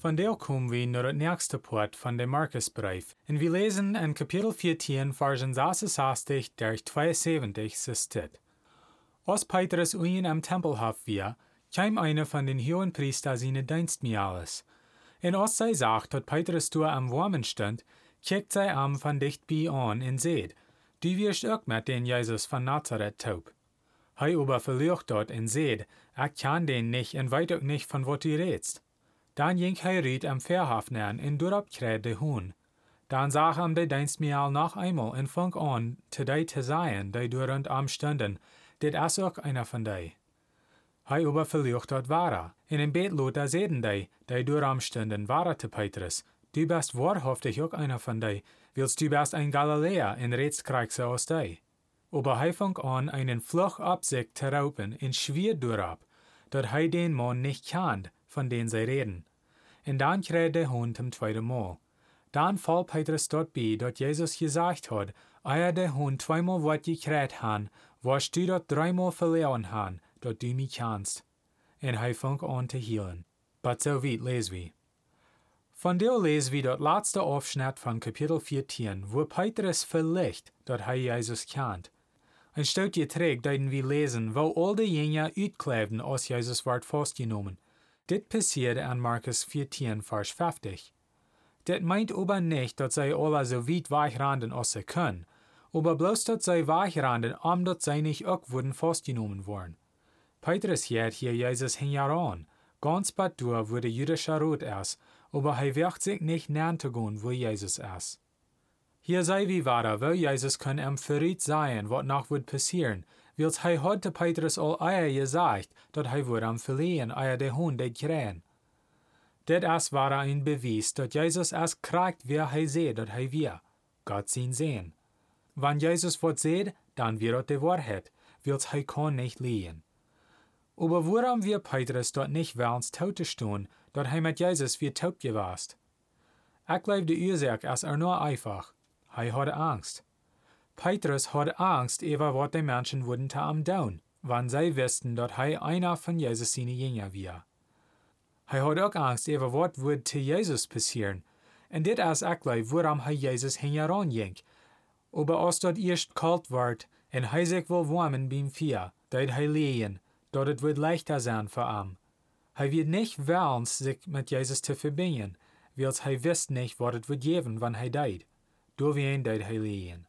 Von der kommen wir naar het nächste Port von dem Markusbrief. Und wir lesen in Kapitel 14, Versen 66 durch 72 steht. Als Petrus uien am Tempel haft wir, kam einer von den hohen Priester seine Dienst mir alles. Und als sie sagt, dass Petrus du am Warmen stand, kijkt zij am van dichtbij an en seht, du wirst auch mit den Jesus von Nazareth taub. Hij aber verlucht dort en seht, ich kann den nicht und weet auch nicht, von wat du redst. Dan ging hij riet am Verhafen an en dorop kreeg de Huhn. Dan zag hem de dienstmaal noch einmal en fang an, te die te zijn, die durend am stunden, dit is ook einer von die. Hij aber verlucht dort wara, in Bett lot da sehen die, die dur am stunden, wara te Petrus, Du bist wahrhaftig auch einer von die, willst du bist ein Galiläer und redst kriegst aus die. Aber er fängt an, einen Fluch ab sich zu raupen und schwer durchab, dass er den Mann nicht kennt, von dem sie reden. Und dann kräht der Hund zum zweiten Mal. Dann fällt Petrus dort bei, dass Jesus gesagt hat, ehe der Hund zweimal Wort gekräht han, wirst du dort dreimal verlieren han, dass du mich kennst. Und er fängt an zu healen. Aber so weit lesen wir. Von der lesen wir dort letzte Aufschnitt von Kapitel 14, wo Petrus verlicht, dass er Jesus kennt. Ein Stückje trägt, den wir lesen, wo all die Jünger uitklebten, als Jesus ward festgenommen. Dit passierte an Markus 14, Vers 50. Dit meint aber nicht, dass sie alle so weit wegranden, als sie können, aber bloß, dass sie wegranden, um dass sie nicht auch wurden festgenommen worden. Petrus hört hier Jesus hingeran, ganz bald durch, wo der jüdische Rot ist, aber hij werkt sich nicht näher zu gehen, wo Jesus ist. Hier sei wie wahr, wo Jesus kann ihm verriet sein, was noch wird passieren, wils hij heute Petrus all eier gesagt, dat hij wird am verliehen, eier de Hund de krähen. Dit is war ein Beweis, dat Jesus es kriegt, wer hij seht, dat hij wir, Gott ihn sehen. Wenn Jesus wat seht, dann wird de Wahrheit, wils hij kann nicht liehen. Aber warum wir Petrus dort nicht wärens Tote stehen, dat hij met Jezus weer taub gewarst. Ik glaube de Ursache is er nur einfach. Hij had Angst. Petrus had Angst über wat de Menschen würden ta am down, wann sie wussten, dat hij einer von Jesus seine Jünger wir. Hij had ook Angst über wat würde te Jesus passieren. En dit ik glaube, waarom hij Jesus hingeran ging. Aber als dat eerst kalt wordt en hij zich wil warmen beim Vier, dat hij lehen, dat het wird leichter sein für ihm. Hij wird nicht wollen, sich mit Jesus zu verbinden, weil hij wist nicht, wat het wird geben, wann hij deed. Door wie deed hij lehen.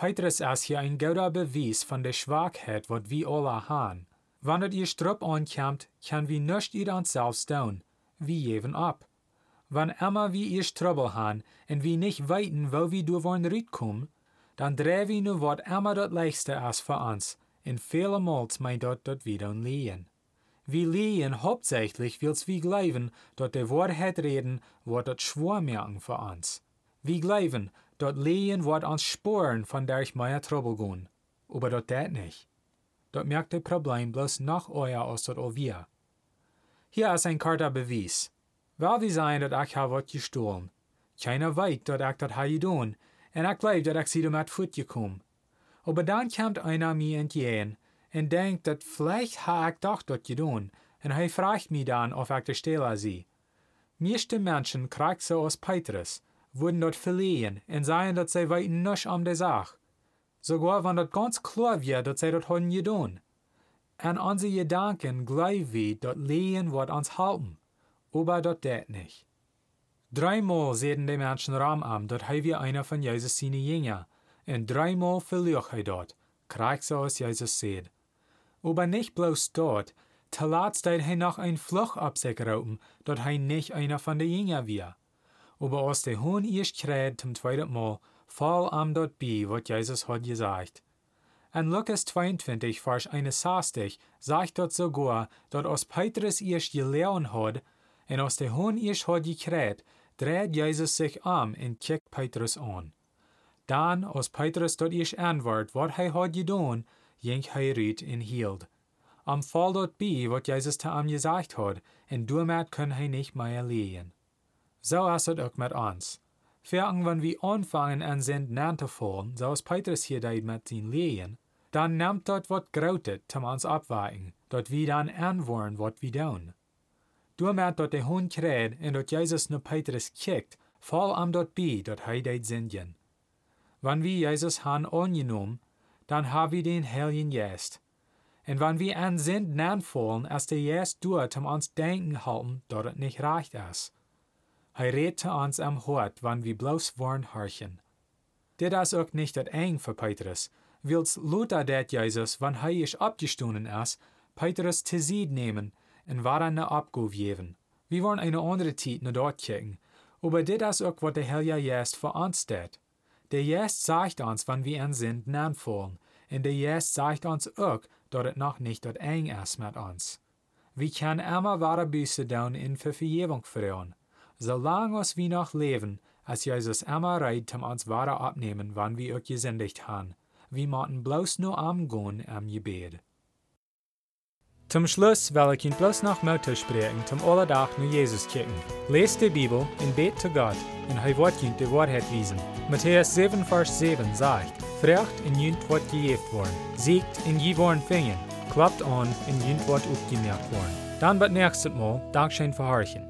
Petrus ist hier ein guter Beweis von der Schwachheit, wat wir alle haben. Het ihr Strupp ankommt, kann wir nicht ihr uns selbst tun. Wir geben ab. Wann immer wir ihr Trouble haben und wir nicht weiten, wo wir durch wollen rüberkommen, dann drehen wir nur wat immer das Leichte ist für uns. Und viele Mals meint dort, dat wir dann lehen. Wir lehen hauptsächlich, wils wir glauben, dass die Wahrheit reden, wird das schwer merken für uns. Wir glauben, dass lehen wird uns sporen, von der ich mehr Trouble gehen. Aber das das nicht. Das merkt das Problem bloß noch euer das auch wir. Hier ist ein karter Beweis. Weil wir sein, dass ich habe was gestohlen. Keiner weiß, dass ich das habe getan, und ich glaube, dass ich sie damit fortgekommen. Aber dann kommt einer mir entgegen, en denkt dat vielleicht ha ik doch dat gedaan, en hij fragt mich dann, of ik de stille zie. Meeste Menschen, krijgt so als Petrus, wurden dort verliehen en sagen, dat zij weiten nisch om de Sache. Sogar wenn dat ganz klar wird, dat zij dat haben gedaan. En onze Gedanken glauben wir, dat lehen wird uns halten, aber dat det nicht. Dreimal sehen die Menschen Ram am, dat hij wie einer von Jesus seine Jünger, en dreimal verliert hij dort, krijgt so als Jesus seht aber nicht bloß dort. Talat deed hij noch ein Fluch ab sich raupen, dat hij nicht einer von den Jünger wir. Aber als der Hund erst kräht zum zweiten Mal, fall am dort bei, wat Jesus hat gesagt. In Lukas 22, Vers 61, sagt dort sogar, dat als Petrus erst gelernt hat, und als der Hund erst hat gekräht, dreht Jesus sich om en kijkt Petrus aan. Dan, als Petrus tot eerst antwoordt wat hij had gedaan, ging hij uit en hield. Am fall dort bij wat Jezus te hem gezegd had, en daarmee kon hij niet meer lehen. Zo is het ook met ons. Vergen wenn wir anfangen an sind nan te fallen, zoals Petrus hier deed met zijn lehen, dan neemt dat wat groter te ons abwijken, dat we dan aanwoorden wat we doen. Doordat dat de hond kreeg en dat Jezus naar Petrus kijkt, val am dat bij dat hij deed zindjen. Wanneer we Jezus han aangenomen, dan hebben we den Heiligen Geest. En wanneer we aan sind nanvallen, als de Geest doet om ons denken halten dat het niet recht is. Hij redt te ons am hart, wanneer we bloos worden harchen. Dit is ook niet het eng voor Petrus, wils Luther dat Jezus, wanneer hij is opgestonden is, Petrus te nemen en waren naar opgegeven. We worden een andere tijd naar dort kijken, aber dit is ook wat de Heilige Geest voor ons deed. De Geest zegt ons wanneer we aan sind nanvallen, en de Geest zegt ons ook dat het nog niet dat eng is met ons. We kunnen immer ware Büße doen in für Vergebung vragen. Zolang als we nog leven, als Jezus immer reidt om ons ware opnemen, wanneer we ook gezendigd haben. We moeten bloos nur amgehen am Gebet. Zum Schluss will ich Ihnen bloß noch Mutter sprechen, zum Allerdach nur Jesus kicken. Lest die Bibel und bet zu Gott, und er wird Ihnen die Wahrheit wiesen. Matthäus 7, Vers 7 sagt, Frecht in Jünt wird gejeft worden, siegt in je worden fingen, klappt an in Jünt wird aufgemerkt worden. Dann wird nächstes Mal Dankeschön verharchen.